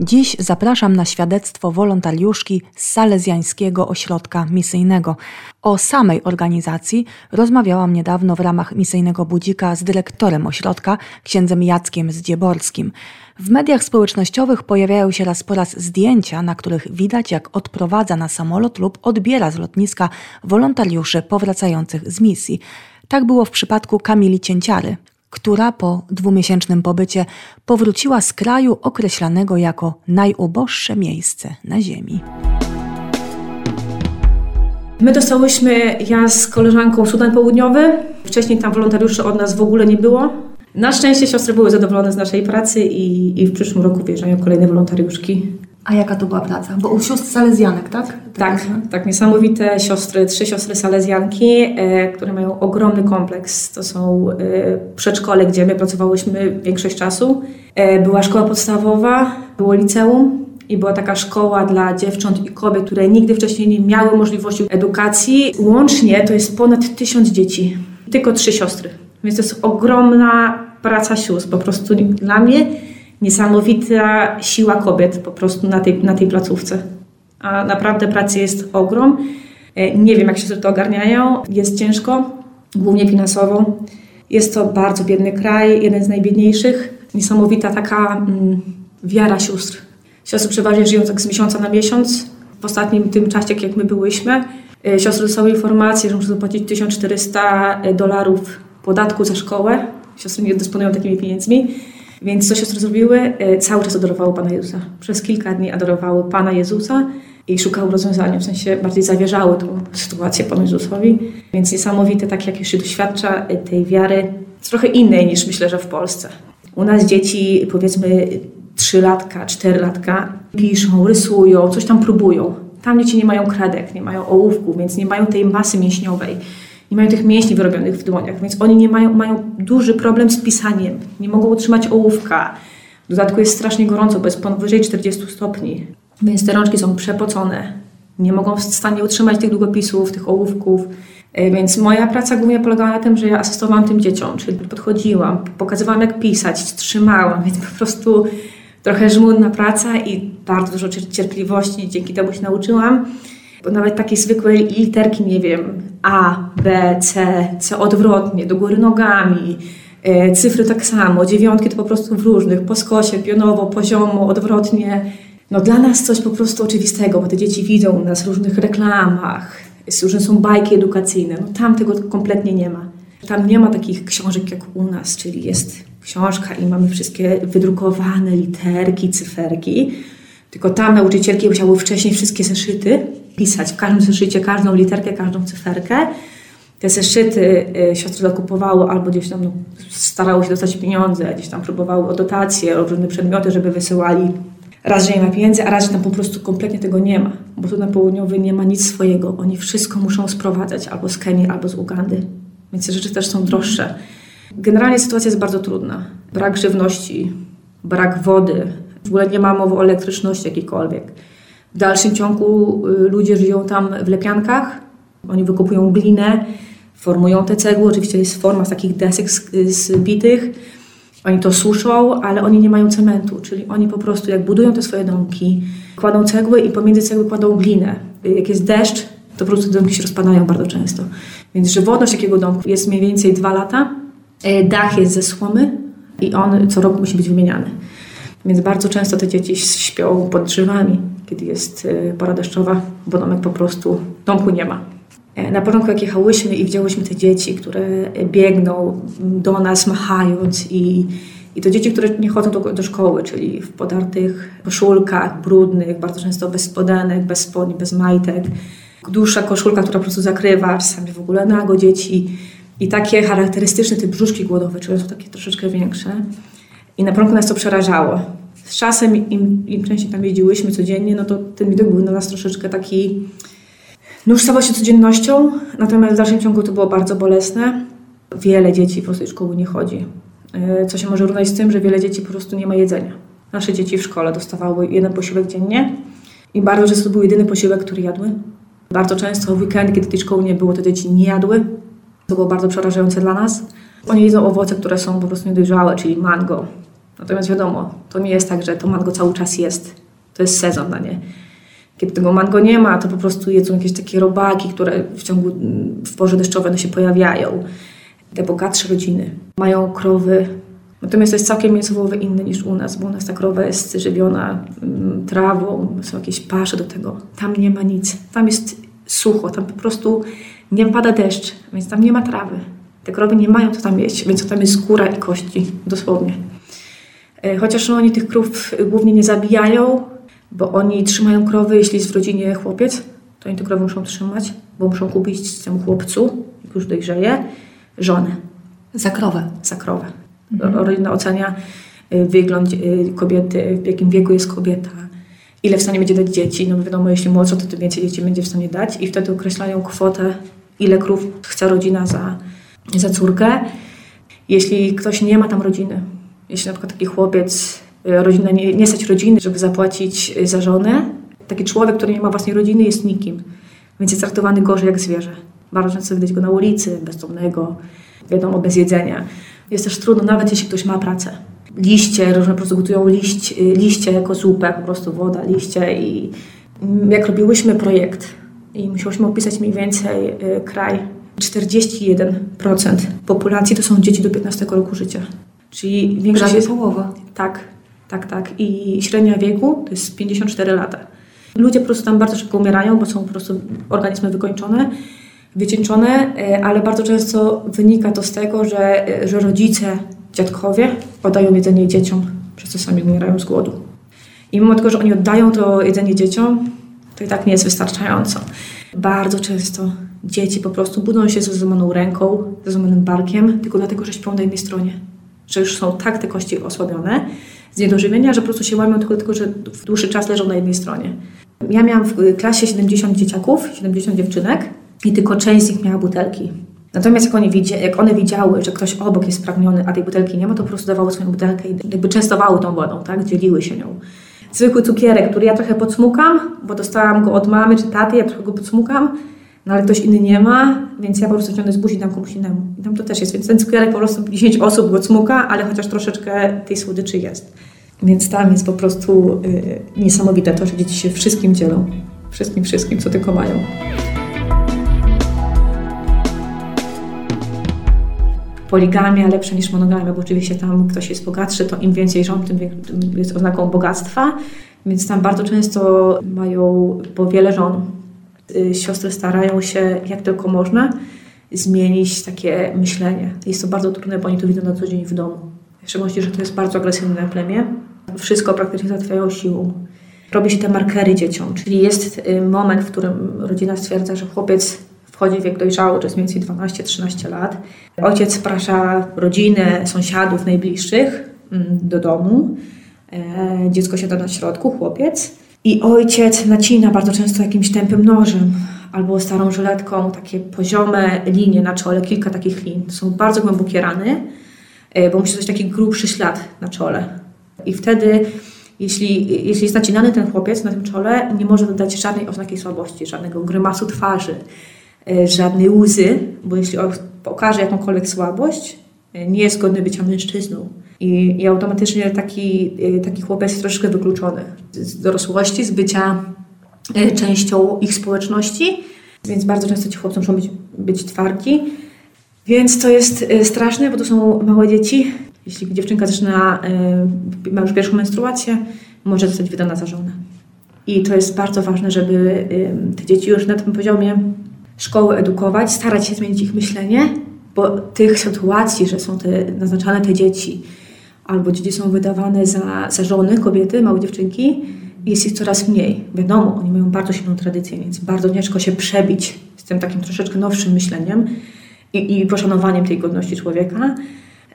Dziś zapraszam na świadectwo wolontariuszki z Salezjańskiego Ośrodka Misyjnego. O samej organizacji rozmawiałam niedawno w ramach Misyjnego Budzika z dyrektorem ośrodka, księdzem Jackiem Zdzieborskim. W mediach społecznościowych pojawiają się raz po raz zdjęcia, na których widać, jak odprowadza na samolot lub odbiera z lotniska wolontariuszy powracających z misji. Tak było w przypadku Kamili Cięciary, która po dwumiesięcznym pobycie powróciła z kraju określanego jako najuboższe miejsce na Ziemi. My dostałyśmy, ja z koleżanką Sudan Południowy. Wcześniej tam wolontariuszy od nas w ogóle nie było. Na szczęście siostry były zadowolone z naszej pracy i, i w przyszłym roku wjeżdżają kolejne wolontariuszki. A jaka to była praca? Bo u sióstr salezjanek, tak? Tak, tak, niesamowite siostry, trzy siostry salezjanki, e, które mają ogromny kompleks. To są e, przedszkole, gdzie my pracowałyśmy większość czasu. E, była szkoła podstawowa, było liceum i była taka szkoła dla dziewcząt i kobiet, które nigdy wcześniej nie miały możliwości edukacji. Łącznie to jest ponad tysiąc dzieci, tylko trzy siostry. Więc to jest ogromna praca sióstr. Po prostu dla mnie niesamowita siła kobiet po prostu na tej, na tej placówce. A naprawdę pracy jest ogrom. E, nie wiem, jak się to ogarniają. Jest ciężko, głównie finansowo. Jest to bardzo biedny kraj, jeden z najbiedniejszych. Niesamowita taka mm, wiara sióstr. Siostry przeważnie żyją tak z miesiąca na miesiąc. W ostatnim tym czasie, jak my byłyśmy, e, siostry dostały informację, że muszą zapłacić 1400 dolarów podatku za szkołę. Siostry nie dysponują takimi pieniędzmi. Więc co siostry zrobiły? E, cały czas adorowały Pana Jezusa. Przez kilka dni adorowały Pana Jezusa i szukały rozwiązania, w sensie bardziej zawierzały tą sytuację Panu Jezusowi. Więc niesamowite, tak jak już się doświadcza e, tej wiary, trochę innej niż myślę, że w Polsce. U nas dzieci, powiedzmy, trzylatka, czterylatka, piszą, rysują, coś tam próbują. Tam dzieci nie mają kredek, nie mają ołówków, więc nie mają tej masy mięśniowej nie mają tych mięśni wyrobionych w dłoniach, więc oni nie mają, mają duży problem z pisaniem, nie mogą utrzymać ołówka. W dodatku jest strasznie gorąco, bo jest powyżej 40 stopni, więc te rączki są przepocone. Nie mogą w stanie utrzymać tych długopisów, tych ołówków. E, więc moja praca głównie polegała na tym, że ja asystowałam tym dzieciom, czyli podchodziłam, pokazywałam jak pisać, trzymałam, więc po prostu trochę żmudna praca i bardzo dużo cierpliwości dzięki temu się nauczyłam. Bo nawet takie zwykłe literki, nie wiem, A, B, C, C odwrotnie, do góry nogami, e, cyfry tak samo, dziewiątki to po prostu w różnych, po skosie, pionowo, poziomo, odwrotnie. No dla nas coś po prostu oczywistego, bo te dzieci widzą nas w różnych reklamach, różne są bajki edukacyjne, no tam tego kompletnie nie ma. Tam nie ma takich książek jak u nas, czyli jest książka i mamy wszystkie wydrukowane literki, cyferki, tylko tam nauczycielki musiały wcześniej wszystkie zeszyty pisać w każdym zeszycie każdą literkę, każdą cyferkę. Te zeszyty y, siostry zakupowały albo gdzieś tam no, starały się dostać pieniądze, gdzieś tam próbowały o dotacje, o różne przedmioty, żeby wysyłali. Raz, że nie ma pieniędzy, a raz, że tam po prostu kompletnie tego nie ma. Bo tu na południowy nie ma nic swojego. Oni wszystko muszą sprowadzać albo z Kenii, albo z Ugandy. Więc te rzeczy też są droższe. Generalnie sytuacja jest bardzo trudna. Brak żywności, brak wody, w ogóle nie ma mowy o elektryczności jakiejkolwiek. W dalszym ciągu y, ludzie żyją tam w lepiankach, oni wykupują glinę, formują te cegły, oczywiście jest forma z takich desek zbitych, oni to suszą, ale oni nie mają cementu, czyli oni po prostu jak budują te swoje domki, kładą cegły i pomiędzy cegły kładą glinę. Jak jest deszcz, to po prostu domki się rozpadają bardzo często. Więc żywotność takiego domku jest mniej więcej dwa lata. E, dach jest ze słomy i on co roku musi być wymieniany. Więc bardzo często te dzieci śpią pod drzewami, kiedy jest e, pora deszczowa, bo domek po prostu, domku nie ma. E, na początku jak jechałyśmy i widziałyśmy te dzieci, które biegną do nas machając i, i to dzieci, które nie chodzą do, do szkoły, czyli w podartych koszulkach, brudnych, bardzo często bez spodenek, bez spodni, bez majtek. Dłuższa koszulka, która po prostu zakrywa, czasami w ogóle nago dzieci. I takie charakterystyczne te brzuszki głodowe, czyli są takie troszeczkę większe. I na początku nas to przerażało. Z czasem, im, im częściej tam jeździłyśmy codziennie, no to ten widok był na nas troszeczkę taki... No już stawał się codziennością, natomiast w dalszym ciągu to było bardzo bolesne. Wiele dzieci po prostu do szkoły nie chodzi. E, co się może równać z tym, że wiele dzieci po prostu nie ma jedzenia. Nasze dzieci w szkole dostawały jeden posiłek dziennie i bardzo często to był jedyny posiłek, który jadły. Bardzo często w weekend, kiedy tej szkoły nie było, to dzieci nie jadły. To było bardzo przerażające dla nas. Oni jedzą owoce, które są po prostu niedojrzałe, czyli mango. Natomiast wiadomo, to nie jest tak, że to mango cały czas jest. To jest sezon na nie. Kiedy tego mango nie ma, to po prostu jedzą jakieś takie robaki, które w ciągu, w porze deszczowej one się pojawiają. Te bogatsze rodziny mają krowy. Natomiast to jest całkiem mięsowowy inny niż u nas, bo u nas ta krowa jest żywiona mm, trawą, są jakieś pasze do tego. Tam nie ma nic. Tam jest sucho, tam po prostu nie pada deszcz, więc tam nie ma trawy. Te krowy nie mają co tam jeść, więc tam jest skóra i kości, dosłownie. E, chociaż no, oni tych krów głównie nie zabijają, bo oni trzymają krowy, jeśli jest w rodzinie chłopiec, to oni te krowy muszą trzymać, bo muszą kupić temu chłopcu, jak już dojrzeje, żonę. Za krowę. Za krowę. Mhm. Rodzina ocenia y, wygląd y, kobiety, w jakim wieku jest kobieta, ile w stanie będzie dać dzieci. No wiadomo, jeśli młodsza, to tym więcej dzieci będzie w stanie dać i wtedy określają kwotę, ile krów chce rodzina za, za córkę. Jeśli ktoś nie ma tam rodziny, jeśli na przykład taki chłopiec, y, rodzina nie, nie stać rodziny, żeby zapłacić za żonę, taki człowiek, który nie ma własnej rodziny jest nikim, więc jest traktowany gorzej jak zwierzę. Bardzo często widać go na ulicy, bezdomnego, wiadomo, bez jedzenia. Jest też trudno, nawet jeśli ktoś ma pracę. Liście, różne po prostu gotują liść, liście jako zupę, po prostu woda, liście i jak robiłyśmy projekt i musiałyśmy opisać mniej więcej y, kraj, 41% populacji to są dzieci do 15 roku życia. Czyli większość jest połowa. Tak, tak, tak. I średnia wieku to jest 54 lata. Ludzie po prostu tam bardzo szybko umierają, bo są po prostu organizmy wykończone wycieńczone, e, ale bardzo często wynika to z tego, że, e, że rodzice, dziadkowie oddają jedzenie dzieciom, przez co sami umierają z głodu. I mimo tego, że oni oddają to jedzenie dzieciom, to i tak nie jest wystarczająco. Bardzo często dzieci po prostu budzą się ze złamaną ręką, ze złamanym barkiem, tylko dlatego, że śpią na jednej stronie. Że już są tak te kości osłabione z niedożywienia, że po prostu się łamią tylko dlatego, że w dłuższy czas leżą na jednej stronie. Ja miałam w klasie 70 dzieciaków, 70 dziewczynek i tylko część z nich miała butelki. Natomiast jak, oni widzi, jak one widziały, że ktoś obok jest spragniony, a tej butelki nie ma, to po prostu dawały swoją butelkę i jakby częstowały tą wodą, tak? dzieliły się nią. Zwykły cukierek, który ja trochę podsmukam, bo dostałam go od mamy czy taty, ja trochę go podsmukam, no ale ktoś inny nie ma, więc ja po prostu ciągnę z buzi dam komuś innemu. I tam to też jest, więc ten cukierek po prostu 10 osób go cmuka, ale chociaż troszeczkę tej słodyczy jest. Więc tam jest po prostu yy, niesamowite to, że dzieci się wszystkim dzielą. Wszystkim, wszystkim, co tylko mają. poligamia lepsza niż monogamia, bo oczywiście tam ktoś jest bogatszy, to im więcej żon, tym jest oznaką bogactwa, więc tam bardzo często mają po wiele żon. Y, siostry starają się jak tylko można zmienić takie myślenie. Jest to bardzo trudne, bo oni to widzą na co dzień w domu. W szczególności, że to jest bardzo agresywne plemię. Wszystko praktycznie załatwiają siłą. Robi się te markery dzieciom, czyli jest y, moment, w którym rodzina stwierdza, że chłopiec wchodzi w wiek dojrzały, to jest mniej więcej 12-13 lat. Ojciec zaprasza rodzinę, sąsiadów najbliższych mm, do domu. E, dziecko siada na środku, chłopiec. I ojciec nacina bardzo często jakimś tępym nożem albo starą żyletką takie poziome linie na czole, kilka takich lin. To są bardzo głębokie rany, e, bo musi być taki grubszy ślad na czole. I wtedy, jeśli, jeśli jest nacinany ten chłopiec na tym czole, nie może dodać żadnej oznaki słabości, żadnego grymasu twarzy, E, żadnej łzy, bo jeśli pokaże jakąkolwiek słabość, nie jest godny bycia mężczyzną. I, i automatycznie taki, e, taki chłopiec jest troszkę wykluczony z dorosłości, z bycia częścią ich społeczności, więc bardzo często ci chłopcy muszą być, być twardzi. Więc to jest straszne, bo to są małe dzieci. Jeśli dziewczynka zaczyna, ma już pierwszą menstruację, może zostać wydana za żonę. I to jest bardzo ważne, żeby te dzieci już na tym poziomie szkoły edukować, starać się zmienić ich myślenie, bo tych sytuacji, że są te, naznaczane te dzieci, albo dzieci są wydawane za, za żony, kobiety, małe dziewczynki, jest ich coraz mniej. Wiadomo, oni mają bardzo silną tradycję, więc bardzo ciężko się przebić z tym takim troszeczkę nowszym myśleniem i, i poszanowaniem tej godności człowieka.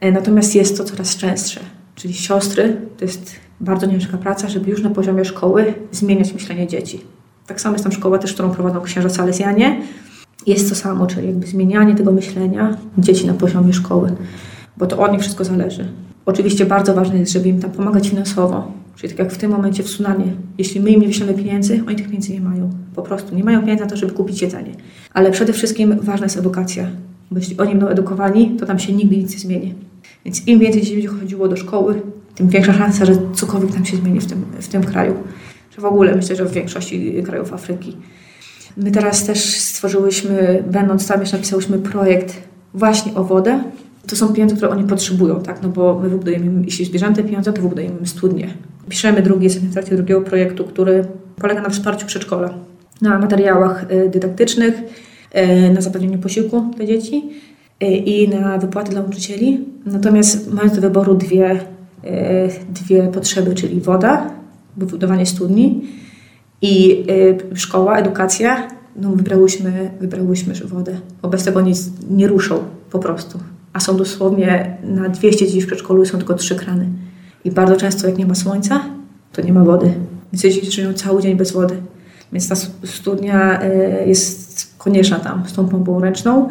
E, natomiast jest to coraz częstsze. Czyli siostry to jest bardzo ciężka praca, żeby już na poziomie szkoły zmieniać myślenie dzieci. Tak samo jest tam szkoła też, którą prowadzą księża salezjanie, jest to samo, czyli jakby zmienianie tego myślenia dzieci na poziomie szkoły, bo to od nich wszystko zależy. Oczywiście bardzo ważne jest, żeby im tam pomagać finansowo, Czyli tak jak w tym momencie w tsunami. Jeśli my im nie wyślemy pieniędzy, oni tych pieniędzy nie mają. Po prostu nie mają pieniędzy na to, żeby kupić jedzenie. Ale przede wszystkim ważna jest edukacja. Bo jeśli oni będą edukowani, to tam się nigdy nic nie zmieni. Więc im więcej dzieci będzie chodziło do szkoły, tym większa szansa, że cokolwiek tam się zmieni w tym, w tym kraju. Że w ogóle myślę, że w większości krajów Afryki. My teraz też stworzyłyśmy, będąc tam, jeszcze napisałyśmy projekt właśnie o wodę. To są pieniądze, które oni potrzebują, tak? No bo my wybudujemy, jeśli zbierzemy te pieniądze, to wybudujemy studnie. Piszemy drugi, jesteśmy w trakcie drugiego projektu, który polega na wsparciu przedszkola, na materiałach y, dydaktycznych, y, na zapewnieniu posiłku dla dzieci y, i na wypłaty dla nauczycieli. Natomiast mając do wyboru dwie, dwie potrzeby, czyli woda, wybudowanie studni i szkoła, edukacja, no wybrałyśmy, wybrałyśmy wodę. Wobec tego nic nie ruszą po prostu. A są dosłownie na 200 dzieci w przedszkolu są tylko trzy krany. I bardzo często jak nie ma słońca, to nie ma wody. Więc dzieci żyją cały dzień bez wody. Więc ta studnia y, jest konieczna tam z tą pompą ręczną.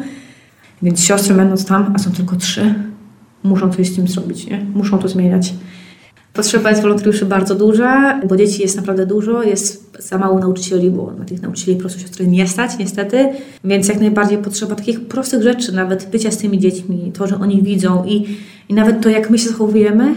Więc siostry będąc tam, a są tylko trzy, muszą coś z tym zrobić, nie? Muszą to zmieniać. Potrzeba jest wolontariuszy bardzo duża, bo dzieci jest naprawdę dużo, jest za mało nauczycieli, bo na tych nauczycieli po prostu siostry nie stać niestety, więc jak najbardziej potrzeba takich prostych rzeczy, nawet bycia z tymi dziećmi, to, że oni widzą i, i nawet to, jak my się zachowujemy,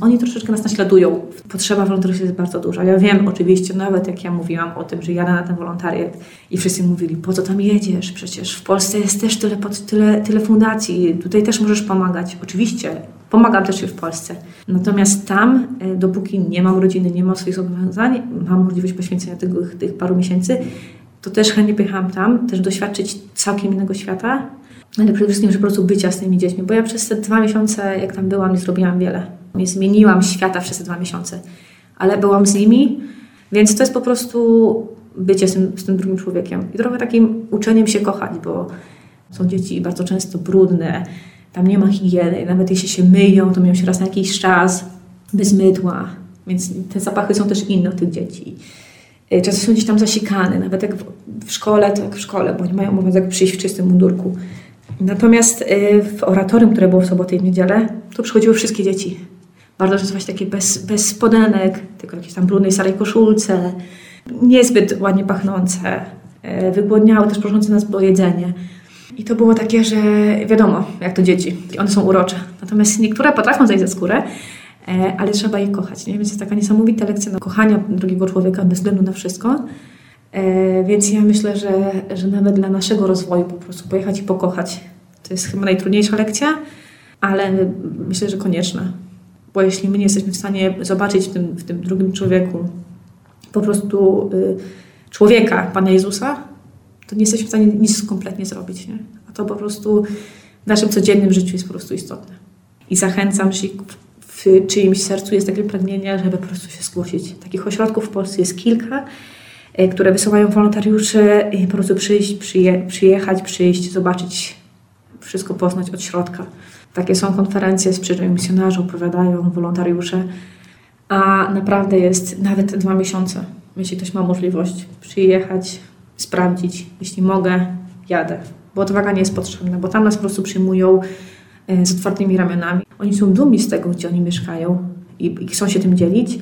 oni troszeczkę nas naśladują. Potrzeba wolontariuszy jest bardzo duża. Ja wiem oczywiście, nawet jak ja mówiłam o tym, że jadę na ten wolontariat i wszyscy mówili, po co tam jedziesz? Przecież w Polsce jest też tyle, tyle, tyle fundacji, tutaj też możesz pomagać. Oczywiście, pomagam też w Polsce. Natomiast tam, e, dopóki nie mam rodziny, nie mam swoich zobowiązań, mam możliwość poświęcenia tych, tych paru miesięcy, to też chętnie pojechałam tam, też doświadczyć całkiem innego świata, ale przede wszystkim, że po prostu bycia z tymi dziećmi, bo ja przez te dwa miesiące, jak tam byłam, nie zrobiłam wiele. Nie zmieniłam świata przez te dwa miesiące, ale byłam z nimi, więc to jest po prostu bycie z tym, z tym drugim człowiekiem. I trochę takim uczeniem się kochać, bo są dzieci bardzo często brudne, tam nie ma higieny, nawet jeśli się myją, to myją się raz na jakiś czas, bez mydła, więc te zapachy są też inne od tych dzieci. Y, czasem są gdzieś tam zasikane, nawet jak w szkole, to jak w szkole, bo oni mają obowiązek przyjść w czystym mundurku. Natomiast y, w oratorium, które było w sobotę i w niedzielę, to przychodziły wszystkie dzieci. Bardzo często właśnie takie bez, bez spodenek, tylko jakieś tam brudnej starej koszulce, niezbyt ładnie pachnące, y, wygłodniałe, też proszące nas o jedzenie. I to było takie, że wiadomo, jak to dzieci, one są urocze. Natomiast niektóre potrafią zejść ze skórę, e, ale trzeba je kochać. Nie? Więc jest taka niesamowita lekcja na kochania drugiego człowieka bez względu na wszystko. E, więc ja myślę, że, że nawet dla naszego rozwoju po prostu pojechać i pokochać to jest chyba najtrudniejsza lekcja, ale myślę, że konieczna. Bo jeśli my nie jesteśmy w stanie zobaczyć w tym, w tym drugim człowieku po prostu y, człowieka, Pana Jezusa, to nie jesteśmy w stanie nic kompletnie zrobić. Nie? A to po prostu w naszym codziennym życiu jest po prostu istotne. I zachęcam, że w czyimś sercu jest takie pragnienie, żeby po prostu się zgłosić. Takich ośrodków w Polsce jest kilka, e, które wysyłają wolontariuszy i po prostu przyjść, przyje, przyjechać, przyjść, zobaczyć, wszystko poznać od środka. Takie są konferencje z przyjeżdżają misjonarze, opowiadają wolontariusze, a naprawdę jest nawet dwa miesiące, jeśli ktoś ma możliwość przyjechać, sprawdzić. Jeśli mogę, jadę. Bo odwaga nie jest potrzebna, bo tam nas po prostu przyjmują e, z otwartymi ramionami. Oni są dumni z tego, gdzie oni mieszkają i, i chcą się tym dzielić.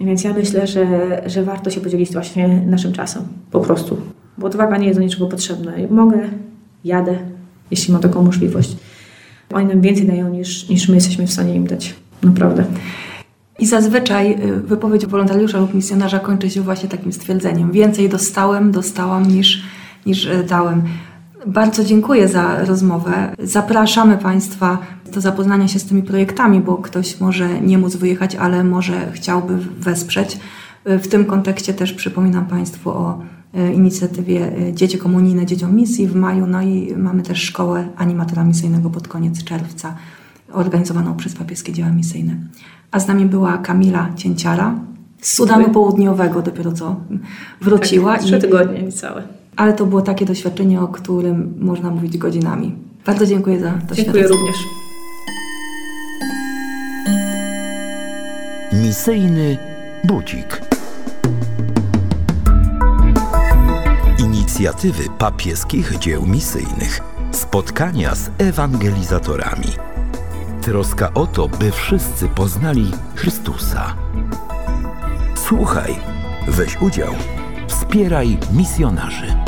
Więc ja myślę, że, że warto się podzielić właśnie naszym czasem. Po prostu. Bo odwaga nie jest do niczego potrzebna. Mogę, jadę, jeśli mam taką możliwość. Oni nam więcej dają niż, niż my jesteśmy w stanie im dać. Naprawdę. I zazwyczaj y, wypowiedź wolontariusza lub misjonarza kończy się właśnie takim stwierdzeniem: Więcej dostałem, dostałam niż, niż y, dałem. Bardzo dziękuję za rozmowę. Zapraszamy Państwa do zapoznania się z tymi projektami, bo ktoś może nie móc wyjechać, ale może chciałby wesprzeć. Y, w tym kontekście też przypominam Państwu o inicjatywie Dzieci Komunijne Dzieciom Misji w maju, no i mamy też szkołę animatora misyjnego pod koniec czerwca, organizowaną przez papieskie dzieła misyjne a z nami była Kamila Cięciara z Sudanu Południowego dopiero co wróciła. Tak, trzy tygodnie niecałe. Ale to było takie doświadczenie, o którym można mówić godzinami. Bardzo dziękuję za to Dziękuję również. Misyjny budzik. Inicjatywy papieskich dzieł misyjnych. Spotkania z ewangelizatorami troska o to, by wszyscy poznali Chrystusa. Słuchaj, weź udział, wspieraj misjonarzy.